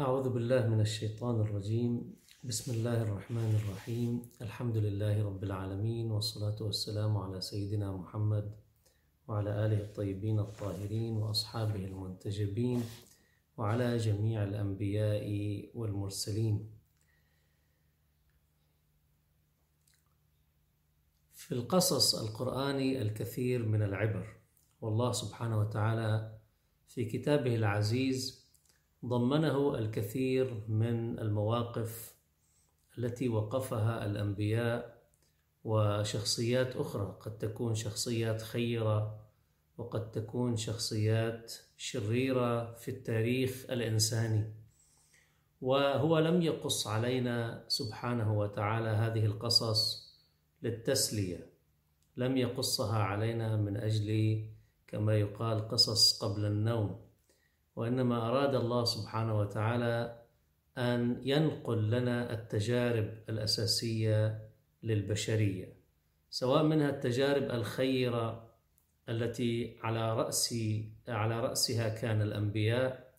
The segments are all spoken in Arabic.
أعوذ بالله من الشيطان الرجيم. بسم الله الرحمن الرحيم. الحمد لله رب العالمين والصلاة والسلام على سيدنا محمد وعلى آله الطيبين الطاهرين وأصحابه المنتجبين وعلى جميع الأنبياء والمرسلين. في القصص القرآني الكثير من العبر والله سبحانه وتعالى في كتابه العزيز ضمنه الكثير من المواقف التي وقفها الأنبياء وشخصيات أخرى. قد تكون شخصيات خيرة وقد تكون شخصيات شريرة في التاريخ الإنساني. وهو لم يقص علينا سبحانه وتعالى هذه القصص للتسلية. لم يقصها علينا من أجل كما يقال قصص قبل النوم. وإنما أراد الله سبحانه وتعالى أن ينقل لنا التجارب الأساسية للبشرية سواء منها التجارب الخيرة التي على رأس على رأسها كان الأنبياء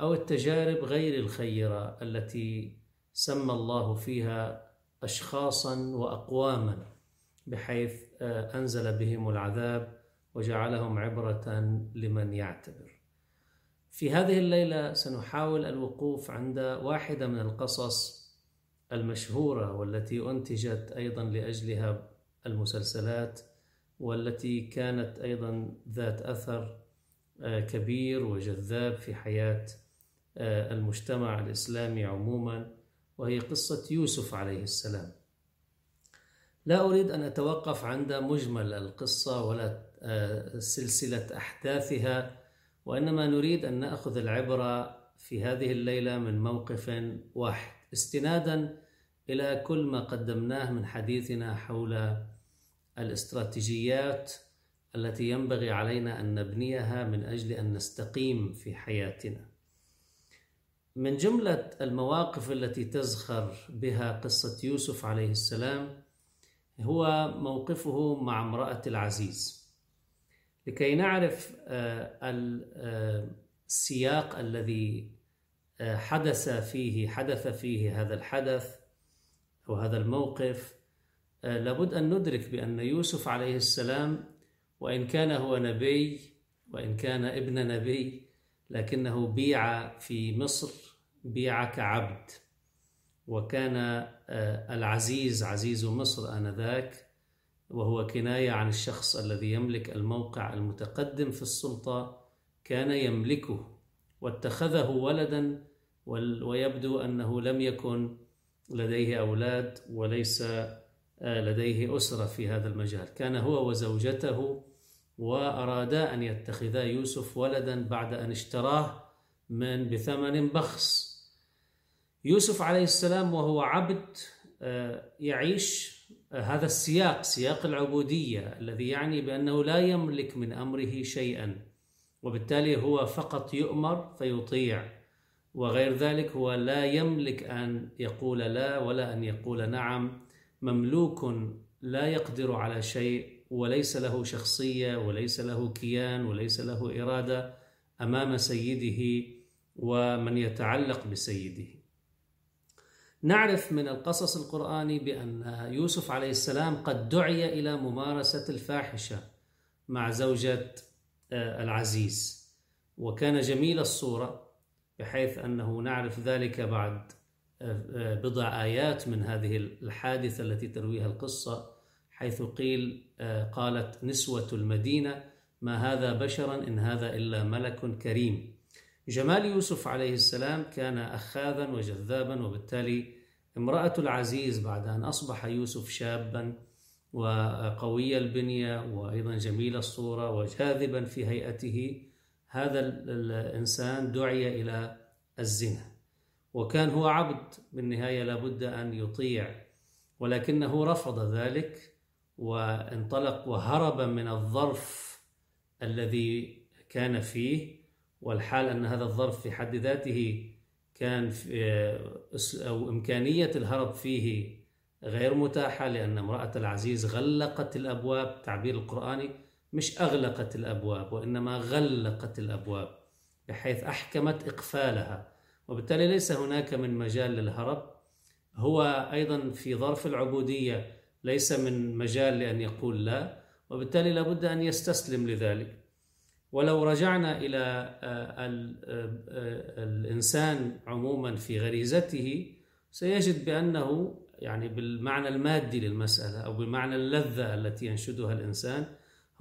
أو التجارب غير الخيرة التي سمى الله فيها أشخاصا وأقواما بحيث أنزل بهم العذاب وجعلهم عبرة لمن يعتبر. في هذه الليلة سنحاول الوقوف عند واحدة من القصص المشهورة والتي أنتجت أيضا لأجلها المسلسلات والتي كانت أيضا ذات أثر كبير وجذاب في حياة المجتمع الإسلامي عموما وهي قصة يوسف عليه السلام. لا أريد أن أتوقف عند مجمل القصة ولا سلسلة أحداثها وإنما نريد أن نأخذ العبرة في هذه الليلة من موقف واحد استنادا إلى كل ما قدمناه من حديثنا حول الاستراتيجيات التي ينبغي علينا أن نبنيها من أجل أن نستقيم في حياتنا. من جملة المواقف التي تزخر بها قصة يوسف عليه السلام هو موقفه مع امرأة العزيز. لكي نعرف السياق الذي حدث فيه حدث فيه هذا الحدث أو هذا الموقف لابد أن ندرك بأن يوسف عليه السلام وإن كان هو نبي وإن كان ابن نبي لكنه بيع في مصر بيع كعبد وكان العزيز عزيز مصر آنذاك. وهو كناية عن الشخص الذي يملك الموقع المتقدم في السلطة كان يملكه واتخذه ولدا ويبدو أنه لم يكن لديه أولاد وليس لديه أسرة في هذا المجال. كان هو وزوجته وأرادا أن يتخذا يوسف ولدا بعد أن اشتراه من بثمن بخس. يوسف عليه السلام وهو عبد يعيش هذا السياق سياق العبودية الذي يعني بأنه لا يملك من أمره شيئا وبالتالي هو فقط يؤمر فيطيع وغير ذلك هو لا يملك أن يقول لا ولا أن يقول نعم. مملوك لا يقدر على شيء وليس له شخصية وليس له كيان وليس له إرادة أمام سيده ومن يتعلق بسيده. نعرف من القصص القرآني بأن يوسف عليه السلام قد دعي إلى ممارسة الفاحشة مع زوجة العزيز. وكان جميل الصورة بحيث أنه نعرف ذلك بعد بضع آيات من هذه الحادثة التي ترويها القصة حيث قيل قالت نسوة المدينة ما هذا بشرا إن هذا إلا ملك كريم. جمال يوسف عليه السلام كان أخاذا وجذابا وبالتالي امرأة العزيز بعد أن أصبح يوسف شابا وقوي البنية وأيضا جميل الصورة وجاذبا في هيئته هذا الإنسان دعي إلى الزنا. وكان هو عبد بالنهاية لابد أن يطيع ولكنه رفض ذلك وانطلق وهرب من الظرف الذي كان فيه والحال أن هذا الظرف في حد ذاته كان أو إمكانية الهرب فيه غير متاحة لأن امرأة العزيز غلقت الأبواب. تعبير القرآني مش أغلقت الأبواب وإنما غلقت الأبواب بحيث أحكمت إقفالها. وبالتالي ليس هناك من مجال للهرب. هو أيضا في ظرف العبودية ليس من مجال لأن يقول لا. وبالتالي لابد أن يستسلم لذلك. ولو رجعنا إلى آه، آه، الإنسان عموما في غريزته سيجد بأنه يعني بالمعنى المادي للمسألة أو بالمعنى اللذة التي ينشدها الإنسان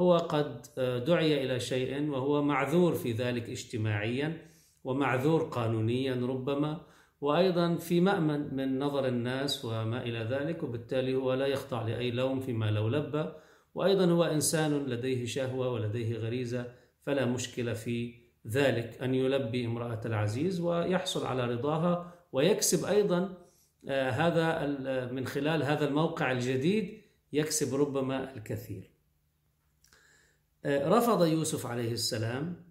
هو قد آه، دعي إلى شيء وهو معذور في ذلك اجتماعيا ومعذور قانونيا ربما وأيضا في مأمن من نظر الناس وما إلى ذلك وبالتالي هو لا يخضع لأي لوم فيما لو لبى وأيضا هو إنسان لديه شهوة ولديه غريزة فلا مشكلة في ذلك أن يلبي امرأة العزيز ويحصل على رضاها ويكسب أيضا آه، هذا من خلال هذا الموقع الجديد يكسب ربما الكثير. آه، رفض يوسف عليه السلام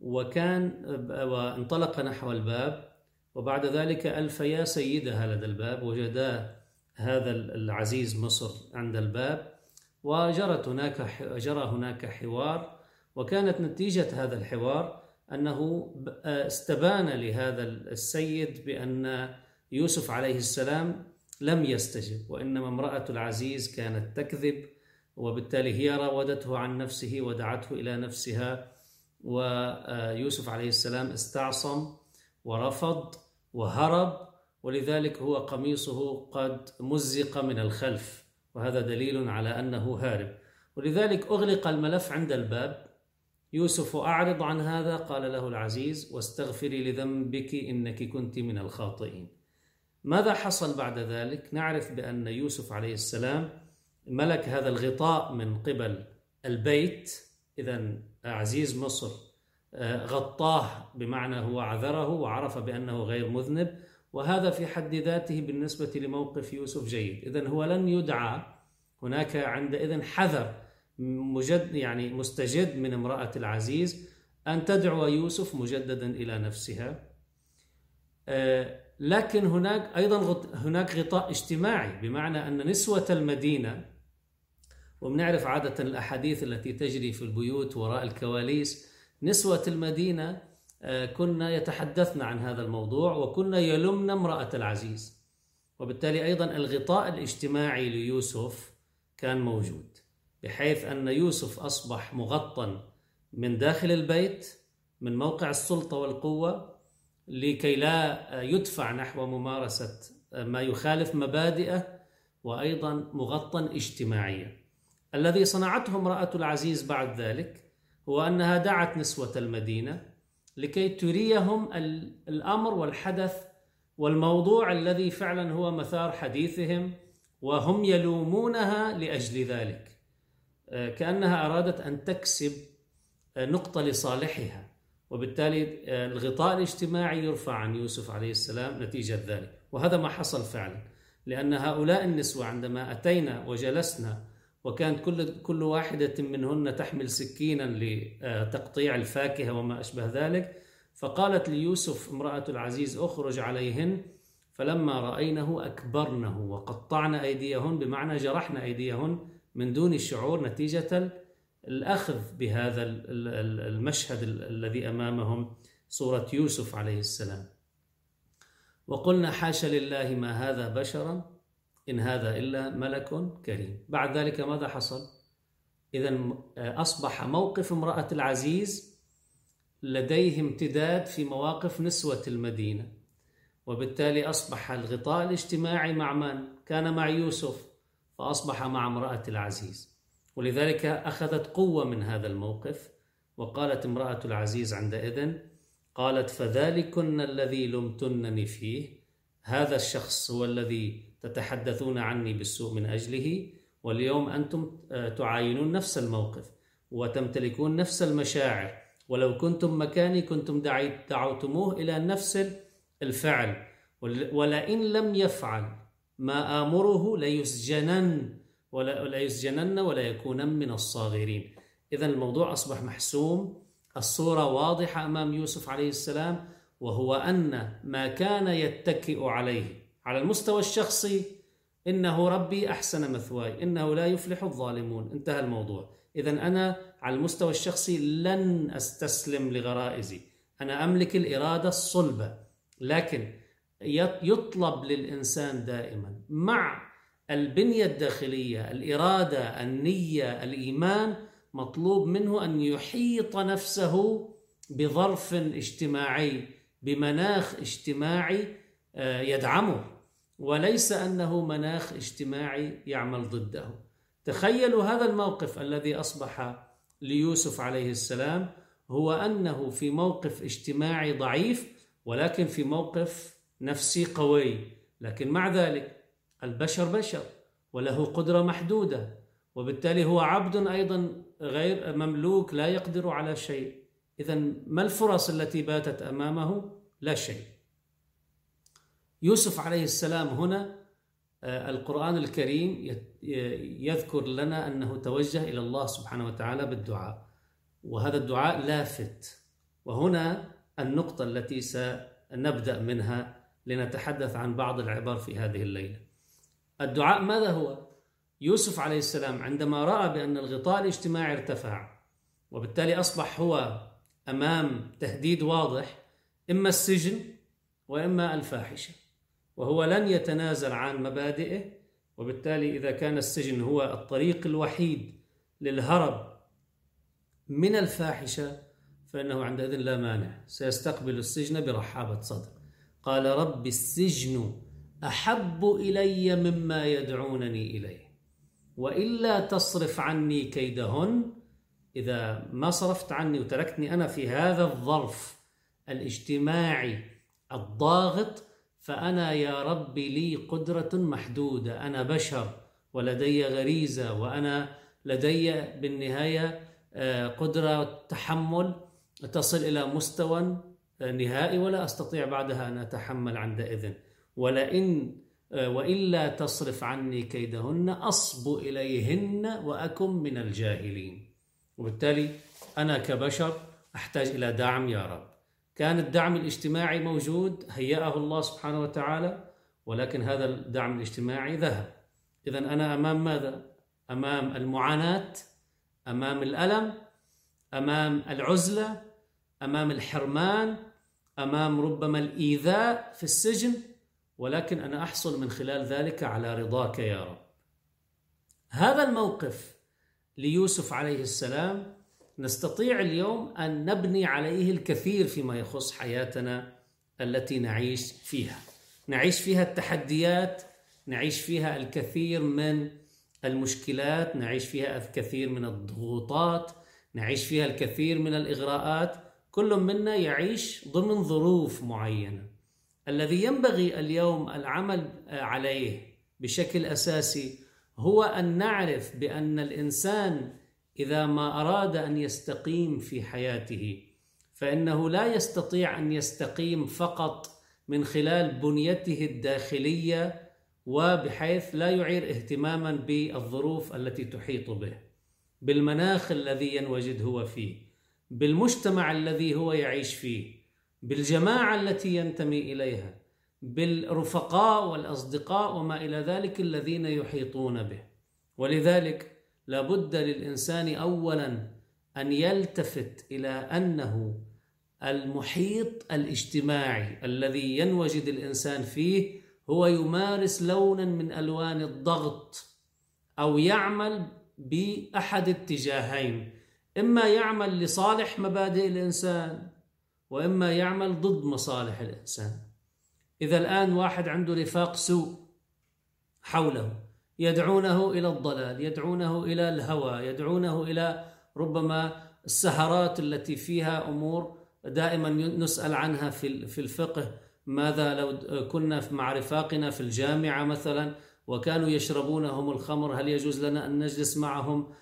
وكان وانطلق نحو الباب وبعد ذلك ألفيا سيدها لدى الباب وجدا هذا العزيز مصر عند الباب وجرت هناك جرى هناك حوار وكانت نتيجة هذا الحوار أنه استبان لهذا السيد بأن يوسف عليه السلام لم يستجب وإنما امرأة العزيز كانت تكذب وبالتالي هي راودته عن نفسه ودعته إلى نفسها ويوسف عليه السلام استعصم ورفض وهرب ولذلك هو قميصه قد مزق من الخلف وهذا دليل على أنه هارب. ولذلك أغلق الملف عند الباب يوسف أعرض عن هذا قال له العزيز واستغفري لذنبك إنك كنت من الخاطئين. ماذا حصل بعد ذلك؟ نعرف بأن يوسف عليه السلام ملك هذا الغطاء من قبل البيت. إذا عزيز مصر آه، غطاه بمعنى هو عذره وعرف بأنه غير مذنب وهذا في حد ذاته بالنسبة لموقف يوسف جيد. إذا هو لن يدعى هناك عندئذ حذر مجد يعني مستجد من امرأة العزيز أن تدعو يوسف مجددا إلى نفسها. آه، لكن هناك أيضا هناك غطاء اجتماعي بمعنى أن نسوة المدينة وبنعرف عادة الأحاديث التي تجري في البيوت وراء الكواليس نسوة المدينة آه، كنا يتحدثن عن هذا الموضوع وكنا يلمن امرأة العزيز. وبالتالي أيضا الغطاء الاجتماعي ليوسف كان موجود. بحيث أن يوسف أصبح مغطى من داخل البيت من موقع السلطة والقوة لكي لا يدفع نحو ممارسة ما يخالف مبادئه وأيضا مغطى اجتماعيا. الذي صنعته امرأة العزيز بعد ذلك هو أنها دعت نسوة المدينة لكي تريهم الأمر والحدث والموضوع الذي فعلا هو مثار حديثهم وهم يلومونها لأجل ذلك. كأنها أرادت أن تكسب نقطة لصالحها وبالتالي الغطاء الاجتماعي يرفع عن يوسف عليه السلام نتيجة ذلك. وهذا ما حصل فعلا لأن هؤلاء النسوة عندما أتينا وجلسنا وكانت كل كل واحدة منهن تحمل سكينا لتقطيع الفاكهة وما أشبه ذلك فقالت ليوسف امرأة العزيز اخرج عليهن. فلما رأينه أكبرنه وقطعن أيديهن بمعنى جرحن أيديهن من دون الشعور نتيجة الأخذ بهذا المشهد الذي أمامهم صورة يوسف عليه السلام وقلنا حاشا لله ما هذا بشرا إن هذا إلا ملك كريم بعد ذلك ماذا حصل؟ إذا أصبح موقف امرأة العزيز لديه امتداد في مواقف نسوة المدينة وبالتالي أصبح الغطاء الاجتماعي مع من؟ كان مع يوسف فأصبح مع امرأة العزيز. ولذلك أخذت قوة من هذا الموقف وقالت امرأة العزيز عندئذ قالت فذلكن الذي لمتنني فيه هذا الشخص هو الذي تتحدثون عني بالسوء من أجله واليوم أنتم آه، تعاينون نفس الموقف وتمتلكون نفس المشاعر ولو كنتم مكاني كنتم دعوتموه إلى نفس الفعل ولئن لم يفعل ما آمره ليسجنن ولا, ولا يسجنن ولا يكونن من الصاغرين. إذا الموضوع أصبح محسوم. الصورة واضحة أمام يوسف عليه السلام وهو أن ما كان يتكئ عليه على المستوى الشخصي إنه ربي أحسن مثواي إنه لا يفلح الظالمون. انتهى الموضوع. إذا أنا على المستوى الشخصي لن أستسلم لغرائزي. أنا أملك الإرادة الصلبة. لكن يطلب للإنسان دائما مع البنية الداخلية الإرادة النية الإيمان مطلوب منه أن يحيط نفسه بظرف اجتماعي بمناخ اجتماعي آه، يدعمه وليس أنه مناخ اجتماعي يعمل ضده. تخيلوا هذا الموقف الذي أصبح ليوسف عليه السلام هو أنه في موقف اجتماعي ضعيف ولكن في موقف نفسي قوي لكن مع ذلك البشر بشر وله قدرة محدودة وبالتالي هو عبد أيضا غير مملوك لا يقدر على شيء. اذا ما الفرص التي باتت أمامه؟ لا شيء. يوسف عليه السلام هنا آه، القرآن الكريم يذكر لنا أنه توجه إلى الله سبحانه وتعالى بالدعاء وهذا الدعاء لافت. وهنا النقطة التي سنبدأ منها لنتحدث عن بعض العبر في هذه الليلة. الدعاء ماذا هو؟ يوسف عليه السلام عندما رأى بأن الغطاء الاجتماعي ارتفع وبالتالي أصبح هو أمام تهديد واضح إما السجن وإما الفاحشة وهو لن يتنازل عن مبادئه وبالتالي إذا كان السجن هو الطريق الوحيد للهرب من الفاحشة فإنه عندئذ لا مانع. سيستقبل السجن برحابة صدر. قال رب السجن أحب إلي مما يدعونني إليه. وإلا تصرف عني كيدهن. إذا ما صرفت عني وتركتني أنا في هذا الظرف الاجتماعي الضاغط فأنا يا رب لي قدرة محدودة. أنا بشر ولدي غريزة وأنا لدي بالنهاية آه، قدرة تحمل تصل إلى مستوى نهائي ولا أستطيع بعدها أن أتحمل عندئذ ولئن وإلا تصرف عني كيدهن أصب إليهن وأكن من الجاهلين. وبالتالي أنا كبشر أحتاج إلى دعم يا رب. كان الدعم الاجتماعي موجود هيأه الله سبحانه وتعالى ولكن هذا الدعم الاجتماعي ذهب. إذا أنا أمام ماذا؟ أمام المعاناة أمام الألم أمام العزلة أمام الحرمان أمام ربما الإيذاء في السجن ولكن أنا أحصل من خلال ذلك على رضاك يا رب هذا الموقف ليوسف عليه السلام نستطيع اليوم أن نبني عليه الكثير فيما يخص حياتنا التي نعيش فيها. نعيش فيها التحديات، نعيش فيها الكثير من المشكلات، نعيش فيها الكثير من الضغوطات، نعيش فيها الكثير من الإغراءات، كل منا يعيش ضمن ظروف معينة. الذي ينبغي اليوم العمل عليه بشكل أساسي هو أن نعرف بأن الإنسان إذا ما أراد أن يستقيم في حياته فإنه لا يستطيع أن يستقيم فقط من خلال بنيته الداخلية وبحيث لا يعير اهتماما بالظروف التي تحيط به بالمناخ الذي ينوجد هو فيه بالمجتمع الذي هو يعيش فيه بالجماعة التي ينتمي إليها بالرفقاء والأصدقاء وما إلى ذلك الذين يحيطون به. ولذلك لابد للإنسان اولا أن يلتفت إلى أنه المحيط الاجتماعي الذي ينوجد الإنسان فيه هو يمارس لونا من ألوان الضغط أو يعمل بأحد اتجاهين. إما يعمل لصالح مبادئ الإنسان وإما يعمل ضد مصالح الإنسان. إذا الآن واحد عنده رفاق سوء حوله يدعونه إلى الضلال يدعونه إلى الهوى يدعونه إلى ربما السهرات التي فيها أمور دائما نسأل عنها في الفقه. ماذا لو كنا مع رفاقنا في الجامعة مثلا وكانوا يشربونهم الخمر هل يجوز لنا أن نجلس معهم؟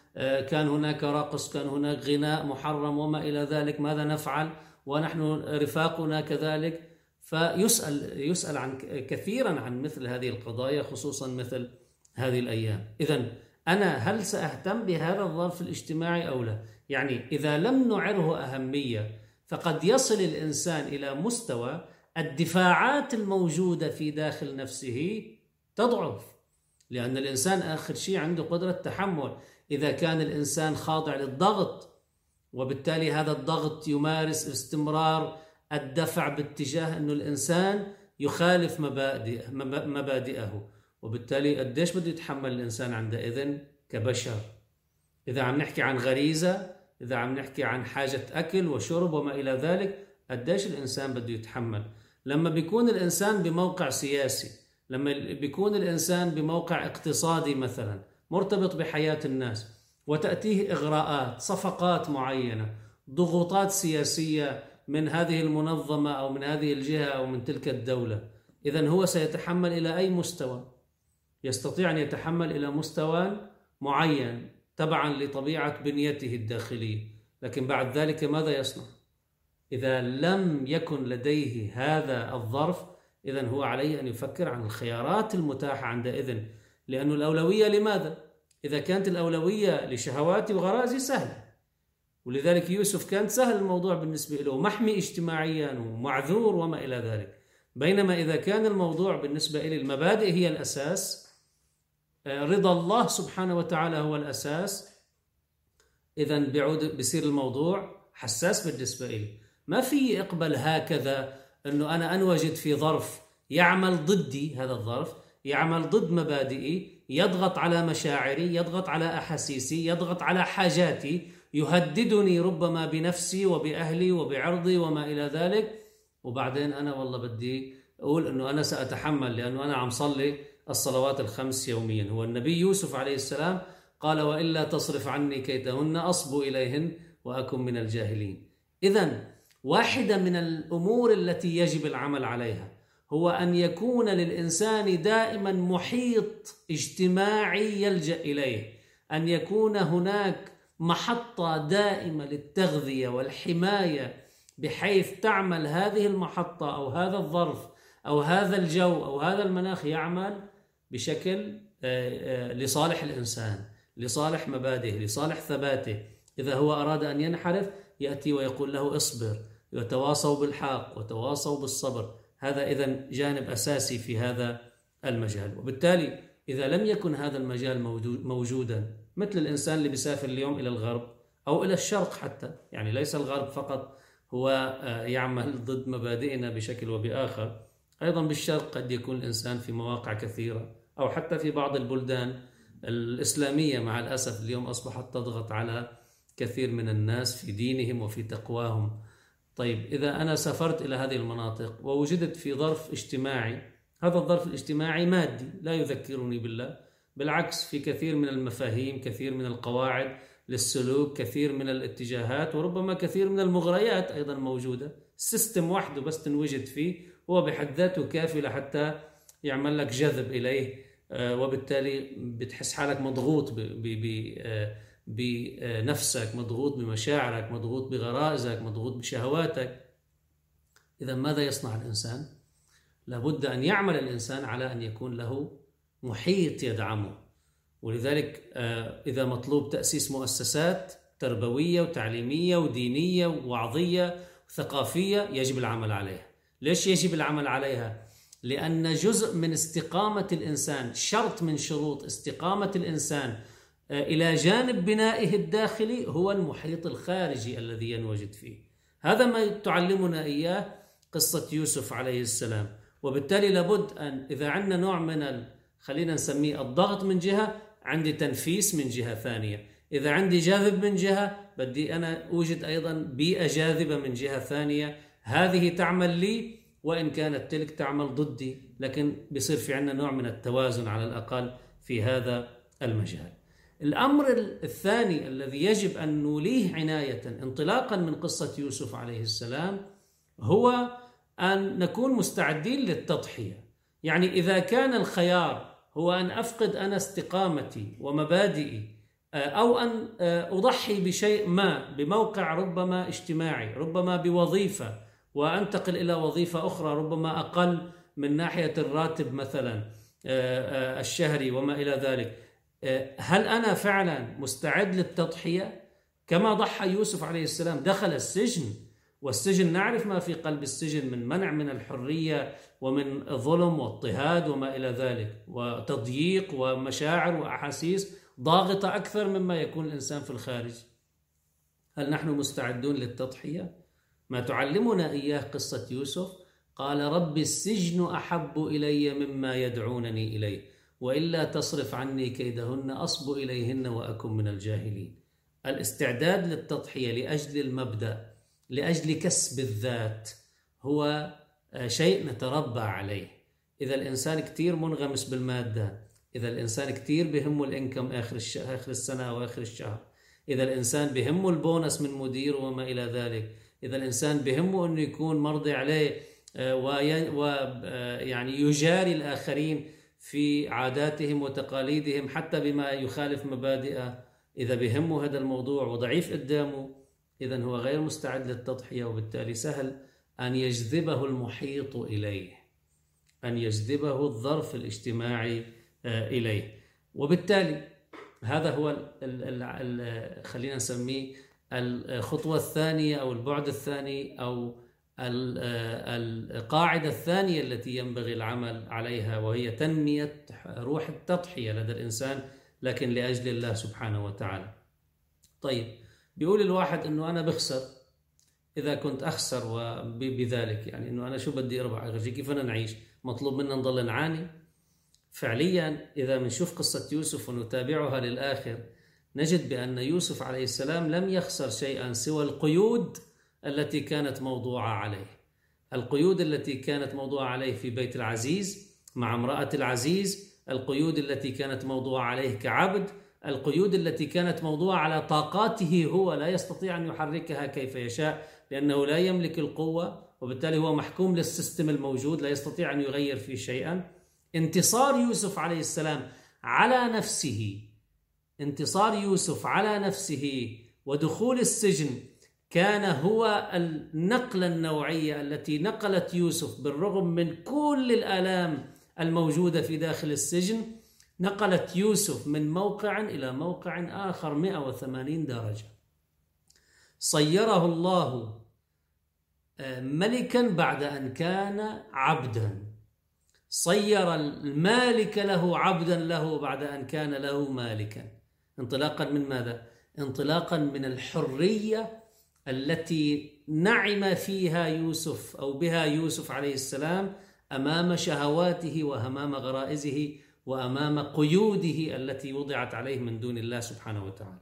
كان هناك رقص كان هناك غناء محرم وما إلى ذلك ماذا نفعل؟ ونحن رفاقنا كذلك. فيسأل يسأل عن كثيرا عن مثل هذه القضايا خصوصا مثل هذه الأيام. إذا أنا هل سأهتم بهذا الظرف الاجتماعي أو لا؟ يعني إذا لم نعره أهمية فقد يصل الإنسان إلى مستوى الدفاعات الموجودة في داخل نفسه تضعف لأن الإنسان آخر شيء عنده قدرة تحمل. إذا كان الإنسان خاضع للضغط وبالتالي هذا الضغط يمارس استمرار الدفع باتجاه أنه الإنسان يخالف مبادئ مبادئه. وبالتالي قديش بده يتحمل الإنسان عندئذ كبشر؟ إذا عم نحكي عن غريزة إذا عم نحكي عن حاجة أكل وشرب وما إلى ذلك قديش الإنسان بده يتحمل؟ لما بيكون الإنسان بموقع سياسي لما بيكون الإنسان بموقع اقتصادي مثلا مرتبط بحياة الناس وتأتيه إغراءات صفقات معينة ضغوطات سياسية من هذه المنظمة أو من هذه الجهة أو من تلك الدولة. إذا هو سيتحمل إلى أي مستوى؟ يستطيع أن يتحمل إلى مستوى معين تبعا لطبيعة بنيته الداخلية. لكن بعد ذلك ماذا يصنع؟ إذا لم يكن لديه هذا الظرف إذا هو عليه أن يفكر عن الخيارات المتاحة عندئذ لأن الأولوية لماذا؟ إذا كانت الأولوية لشهواتي وغرائزي سهلة. ولذلك يوسف كان سهل الموضوع بالنسبة له محمي اجتماعيا ومعذور وما إلى ذلك. بينما إذا كان الموضوع بالنسبة إلي المبادئ هي الأساس آه، رضا الله سبحانه وتعالى هو الأساس. إذا بيعود بصير الموضوع حساس بالنسبة إلي. ما في اقبل هكذا أنه أنا أنوجد في ظرف يعمل ضدي هذا الظرف. يعمل ضد مبادئي يضغط على مشاعري يضغط على أحاسيسي يضغط على حاجاتي يهددني ربما بنفسي وبأهلي وبعرضي وما إلى ذلك. وبعدين أنا والله بدي أقول أنه أنا سأتحمل لأنه أنا عم صلي الصلوات الخمس يوميا. هو النبي يوسف عليه السلام قال وإلا تصرف عني كيدهن أصب إليهن وأكن من الجاهلين. إذا واحدة من الأمور التي يجب العمل عليها هو أن يكون للإنسان دائما محيط اجتماعي يلجأ إليه. أن يكون هناك محطة دائمة للتغذية والحماية بحيث تعمل هذه المحطة أو هذا الظرف أو هذا الجو أو هذا المناخ يعمل بشكل آه، آه، لصالح الإنسان لصالح مبادئه لصالح ثباته. إذا هو أراد أن ينحرف يأتي ويقول له اصبر وتواصوا بالحق وتواصوا بالصبر. هذا إذا جانب أساسي في هذا المجال. وبالتالي إذا لم يكن هذا المجال موجودا مثل الإنسان اللي بيسافر اليوم إلى الغرب أو إلى الشرق حتى يعني ليس الغرب فقط هو آه، يعمل ضد مبادئنا بشكل وبآخر أيضا بالشرق قد يكون الإنسان في مواقع كثيرة أو حتى في بعض البلدان الإسلامية. مع الأسف اليوم أصبحت تضغط على كثير من الناس في دينهم وفي تقواهم. طيب إذا أنا سافرت إلى هذه المناطق ووجدت في ظرف اجتماعي هذا الظرف الاجتماعي مادي لا يذكرني بالله بالعكس في كثير من المفاهيم كثير من القواعد للسلوك كثير من الاتجاهات وربما كثير من المغريات أيضا موجودة. system وحده بس تنوجد فيه هو بحد ذاته كافي لحتى يعمل لك جذب إليه آه، وبالتالي بتحس حالك مضغوط آه، بنفسك مضغوط بمشاعرك مضغوط بغرائزك مضغوط بشهواتك إذا ماذا يصنع الإنسان؟ لابد أن يعمل الإنسان على أن يكون له محيط يدعمه ولذلك آه، إذا مطلوب تأسيس مؤسسات تربوية وتعليمية ودينية ووعظية وثقافية يجب العمل عليها ليش يجب العمل عليها؟ لأن جزء من استقامة الإنسان شرط من شروط استقامة الإنسان آه، إلى جانب بنائه الداخلي هو المحيط الخارجي الذي ينوجد فيه. هذا ما تعلمنا إياه قصة يوسف عليه السلام. وبالتالي لابد أن إذا عندنا نوع من خلينا نسميه الضغط من جهة عندي تنفيس من جهة ثانية. إذا عندي جاذب من جهة بدي أنا أوجد أيضا بيئة جاذبة من جهة ثانية. هذه تعمل لي وإن كانت تلك تعمل ضدي. لكن بيصير في عندنا نوع من التوازن على الأقل في هذا المجال. الأمر الثاني الذي يجب أن نوليه عناية انطلاقا من قصة يوسف عليه السلام هو أن نكون مستعدين للتضحية. يعني إذا كان الخيار هو أن أفقد أنا استقامتي ومبادئي آه، أو أن آه، أضحي بشيء ما بموقع ربما اجتماعي ربما بوظيفة وأنتقل إلى وظيفة أخرى ربما أقل من ناحية الراتب مثلا آه، الشهري وما إلى ذلك. هل أنا فعلا مستعد للتضحية؟ كما ضحى يوسف عليه السلام دخل السجن والسجن نعرف ما في قلب السجن من منع من الحرية ومن ظلم واضطهاد وما إلى ذلك وتضييق ومشاعر وأحاسيس ضاغطة أكثر مما يكون الإنسان في الخارج. هل نحن مستعدون للتضحية؟ ما تعلمنا إياه قصة يوسف. قال رب السجن أحب إلي مما يدعونني إليه. وإلا تصرف عني كيدهن أصب إليهن وأكن من الجاهلين. الاستعداد للتضحية لأجل المبدأ لأجل كسب الذات هو شيء نتربى عليه. إذا الإنسان كتير منغمس بالمادة إذا الإنسان كتير بهمه الإنكم آخر, آخر السنة أو آخر الشهر إذا الإنسان بهمه البونس من مدير وما إلى ذلك إذا الإنسان بهمه أنه يكون مرضي عليه آه، ويعني آه، يجاري الآخرين في عاداتهم وتقاليدهم حتى بما يخالف مبادئه إذا بهمه هذا الموضوع وضعيف قدامه إذا هو غير مستعد للتضحية وبالتالي سهل أن يجذبه المحيط إليه أن يجذبه الظرف الاجتماعي آه، إليه. وبالتالي هذا هو ال ال ال خلينا نسميه الخطوة الثانية أو البعد الثاني أو القاعدة الثانية التي ينبغي العمل عليها وهي تنمية روح التضحية لدى الإنسان لكن لأجل الله سبحانه وتعالى. طيب بيقول الواحد أنه أنا بخسر. إذا كنت أخسر بذلك يعني أنه أنا شو بدي أربح؟ غير كيف أنا نعيش؟ مطلوب منا نضل نعاني؟ فعليا إذا بنشوف قصة يوسف ونتابعها للآخر نجد بأن يوسف عليه السلام لم يخسر شيئا سوى القيود التي كانت موضوعة عليه. القيود التي كانت موضوعة عليه في بيت العزيز مع امرأة العزيز. القيود التي كانت موضوعة عليه كعبد. القيود التي كانت موضوعة على طاقاته هو لا يستطيع أن يحركها كيف يشاء لأنه لا يملك القوة وبالتالي هو محكوم للسيستم الموجود لا يستطيع أن يغير فيه شيئا. انتصار يوسف عليه السلام على نفسه انتصار يوسف على نفسه ودخول السجن كان هو النقلة النوعية التي نقلت يوسف بالرغم من كل الآلام الموجودة في داخل السجن نقلت يوسف من موقع إلى موقع آخر 180 درجة. صيره الله آه، ملكا بعد أن كان عبدا. صير المالك له عبدا له بعد أن كان له مالكا. انطلاقا من ماذا؟ انطلاقا من الحرية التي نعم فيها يوسف أو بها يوسف عليه السلام أمام شهواته وأمام غرائزه وأمام قيوده التي وضعت عليه من دون الله سبحانه وتعالى.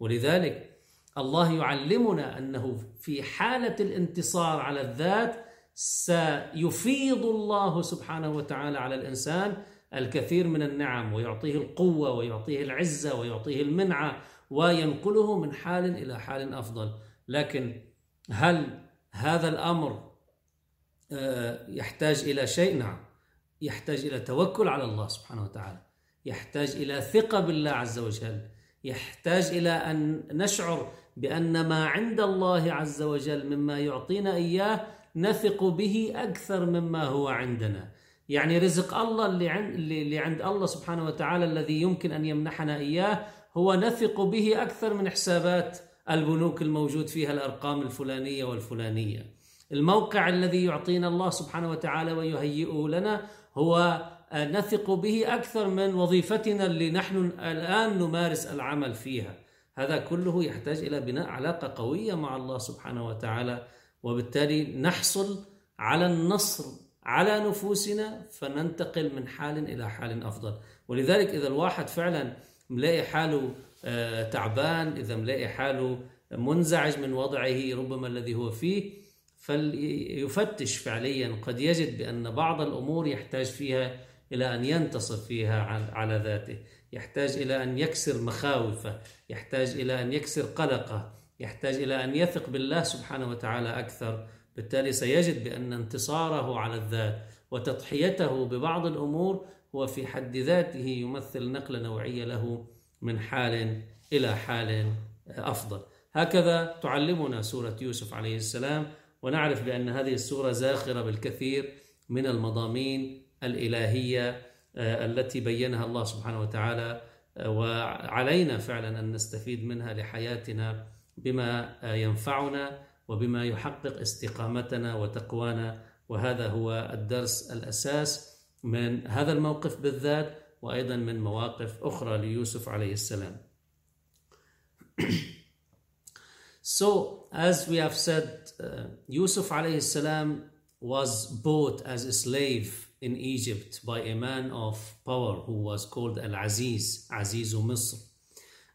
ولذلك الله يعلمنا أنه في حالة الانتصار على الذات سيفيض الله سبحانه وتعالى على الإنسان الكثير من النعم ويعطيه القوة ويعطيه العزة ويعطيه المنعة وينقله من حال إلى حال أفضل. لكن هل هذا الأمر آه، يحتاج إلى شيء؟ نعم. يحتاج إلى توكل على الله سبحانه وتعالى. يحتاج إلى ثقة بالله عز وجل. يحتاج إلى أن نشعر بأن ما عند الله عز وجل مما يعطينا إياه نثق به أكثر مما هو عندنا. يعني رزق الله اللي عند, اللي عند الله سبحانه وتعالى الذي يمكن أن يمنحنا إياه هو نثق به أكثر من حسابات البنوك الموجود فيها الأرقام الفلانية والفلانية. الموقع الذي يعطينا الله سبحانه وتعالى ويهيئه لنا هو نثق به أكثر من وظيفتنا اللي نحن الآن نمارس العمل فيها. هذا كله يحتاج إلى بناء علاقة قوية مع الله سبحانه وتعالى وبالتالي نحصل على النصر على نفوسنا فننتقل من حال إلى حال أفضل. ولذلك إذا الواحد فعلا ملاقي حاله آه، تعبان إذا ملاقي حاله منزعج من وضعه ربما الذي هو فيه فليفتش فعليا. قد يجد بأن بعض الأمور يحتاج فيها إلى أن ينتصر فيها على ذاته. يحتاج إلى أن يكسر مخاوفه يحتاج إلى أن يكسر قلقه يحتاج إلى أن يثق بالله سبحانه وتعالى أكثر. بالتالي سيجد بأن انتصاره على الذات وتضحيته ببعض الأمور هو في حد ذاته يمثل نقلة نوعية له من حال إلى حال أفضل. هكذا تعلمنا سورة يوسف عليه السلام ونعرف بأن هذه السورة زاخرة بالكثير من المضامين الإلهية آه، التي بينها الله سبحانه وتعالى آه، وعلينا فعلا أن نستفيد منها لحياتنا بما آه، ينفعنا وبما يحقق استقامتنا وتقوانا. وهذا هو الدرس الأساس من هذا الموقف بالذات. وأيضا من مواقف أخرى ليوسف عليه السلام So, as we have said, uh, Yusuf alayhi salam was bought as a slave in Egypt by a man of power who was called Al Aziz, Azizu Misr.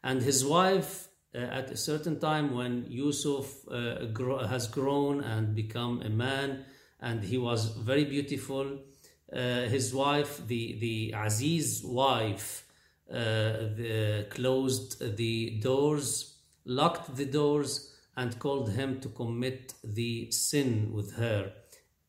And his wife, uh, at a certain time when Yusuf uh, gro- has grown and become a man, and he was very beautiful, uh, his wife, the, the Aziz wife, uh, the, closed the doors, locked the doors, and called him to commit the sin with her.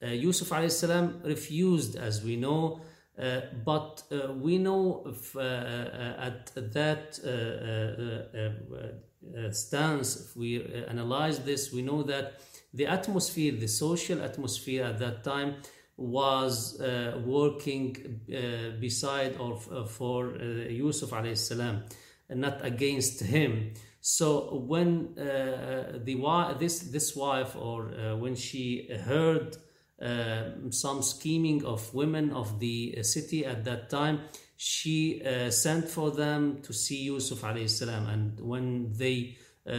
Uh, Yusuf salam refused, as we know, uh, but uh, we know if, uh, uh, at that uh, uh, uh, uh, stance, if we uh, analyze this, we know that the atmosphere, the social atmosphere at that time, was uh, working uh, beside or f- uh, for uh, Yusuf alayhi salam, not against him. So when uh, the this this wife or uh, when she heard um, some scheming of women of the city at that time, she sent for them to see Yusuf alayhi salam. And when they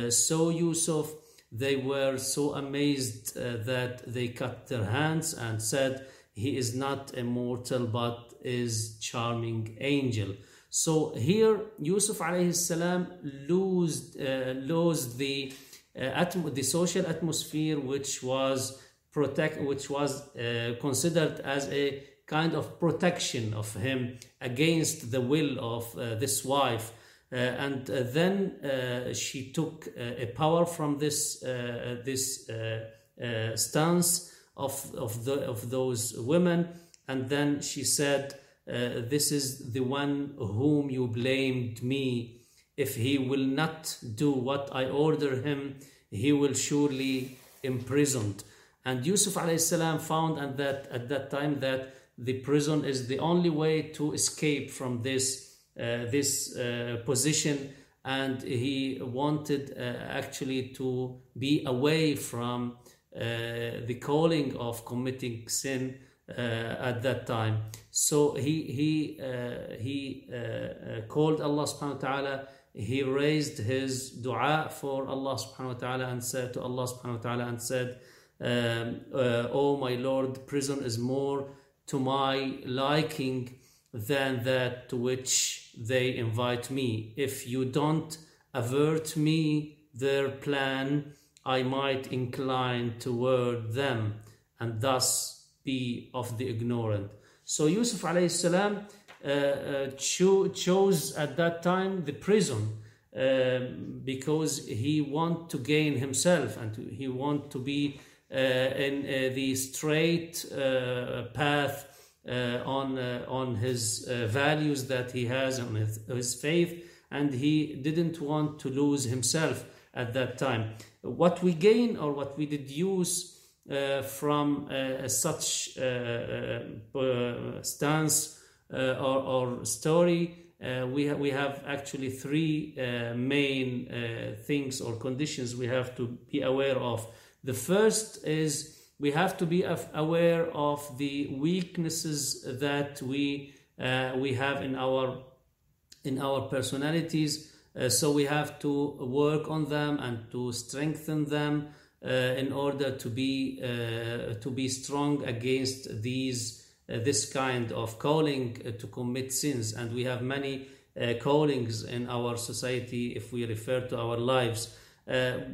saw Yusuf, they were so amazed uh, that they cut their hands and said, "He is not a mortal, but is charming angel." So here, Yusuf alayhi salam lost uh, lost the uh, the social atmosphere which was protect which was uh, considered as a kind of protection of him against the will of uh, this wife and uh, then uh, she took uh, a power from this uh, this uh, uh, stance of of the of those women. And then she said uh, this is the one whom you blamed me. If he will not do what I order him he will surely imprisoned. And Yusuf alayhi found at that, at that time that the prison is the only way to escape from this, uh, this uh, position. And he wanted uh, actually to be away from uh, the calling of committing sin uh, at that time. So he, he, uh, he uh, uh, called Allah subhanahu wa ta'ala he raised his dua for Allah subhanahu wa ta'ala and said to Allah subhanahu wa ta'ala and said, um, uh, Oh my Lord, prison is more to my liking than that to which they invite me. If you don't avert me their plan, I might incline toward them and thus be of the ignorant. So Yusuf alayhi salam uh, uh, cho- chose at that time the prison um, because he want to gain himself and to, he want to be uh, in uh, the straight uh, path uh, on uh, on his uh, values that he has on his, his faith and he didn't want to lose himself at that time what we gain or what we deduce uh, from uh, such uh, uh, stance uh, or, or story uh, we, ha- we have actually three uh, main uh, things or conditions we have to be aware of. The first is we have to be aware of the weaknesses that we uh, we have in our in our personalities. Uh, so we have to work on them and to strengthen them uh, in order to be uh, to be strong against these uh, this kind of calling uh, to commit sins. And we have many callings in our society if we refer to our lives.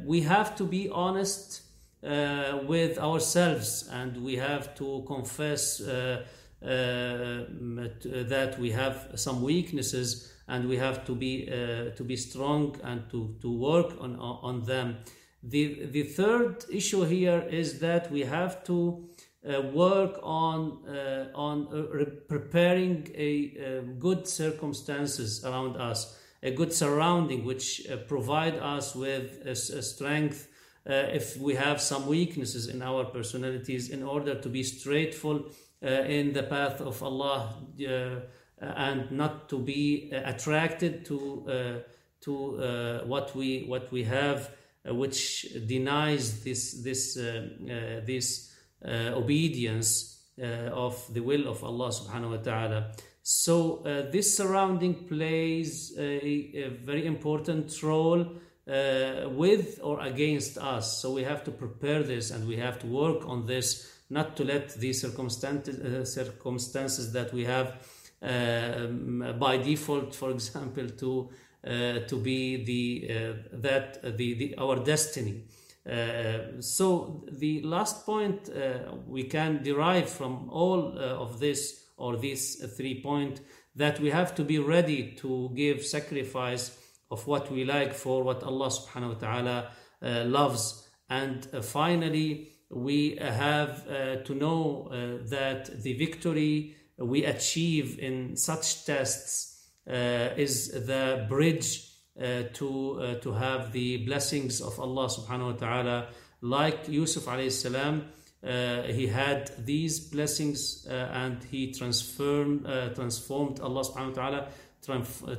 We have to be honest uh, with ourselves and we have to confess uh, uh, that we have some weaknesses and we have to be uh, to be strong and to, to work on on them. The the third issue here is that we have to uh, work on uh, on re- preparing a, good circumstances around us, a good surrounding which uh, provide us with a strength. Uh, if we have some weaknesses in our personalities, in order to be straightful uh, in the path of Allah, uh, and not to be attracted to to what we what we have, which denies this this this obedience of the will of Allah subhanahu wa ta'ala. So uh, this surrounding plays a, a very important role uh, with or against us. So we have to prepare this and we have to work on this, not to let these circumstances, uh, circumstances that we have um, by default, for example, to uh, to be the uh, that the, the our destiny. Uh, so the last point uh, we can derive from all uh, of this or these three points that we have to be ready to give sacrifice of what we like for what Allah subhanahu wa ta'ala uh, loves. And uh, finally, we have uh, to know uh, that the victory we achieve in such tests uh, is the bridge uh, to, to have the blessings of Allah subhanahu wa ta'ala. Like Yusuf alayhi salam, he had these blessings and he transformed, transformed Allah subhanahu wa ta'ala,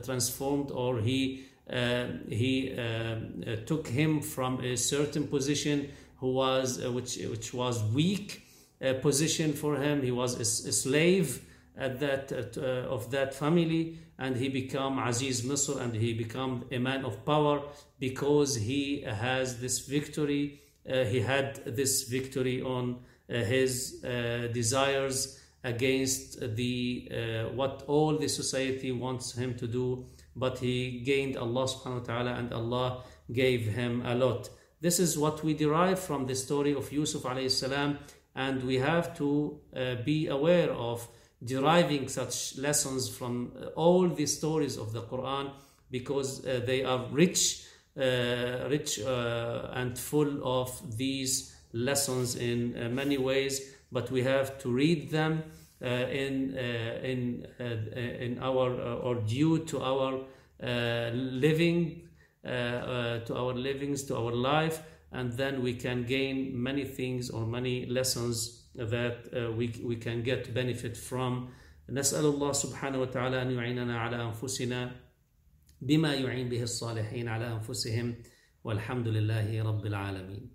transformed or he uh, Uh, he uh, uh, took him from a certain position who was uh, which which was weak uh, position for him. He was a, a slave at that of that family, and he became Aziz Misr, and he became a man of power because he has this victory. he had this victory on his desires against the uh, what all the society wants him to do but he gained Allah subhanahu wa ta'ala and Allah gave him a lot. This is what we derive from the story of Yusuf alayhi salam and we have to uh, be aware of deriving such lessons from uh, all the stories of the Quran because uh, they are rich, uh, rich uh, and full of these lessons in uh, many ways, but we have to read them in uh, in uh, in our or due to our living to our livings to our life and then we can gain many things or many lessons that uh, we, we can get benefit from نسأل الله سبحانه وتعالى أن يعيننا على أنفسنا بما يعين به الصالحين على أنفسهم والحمد لله رب العالمين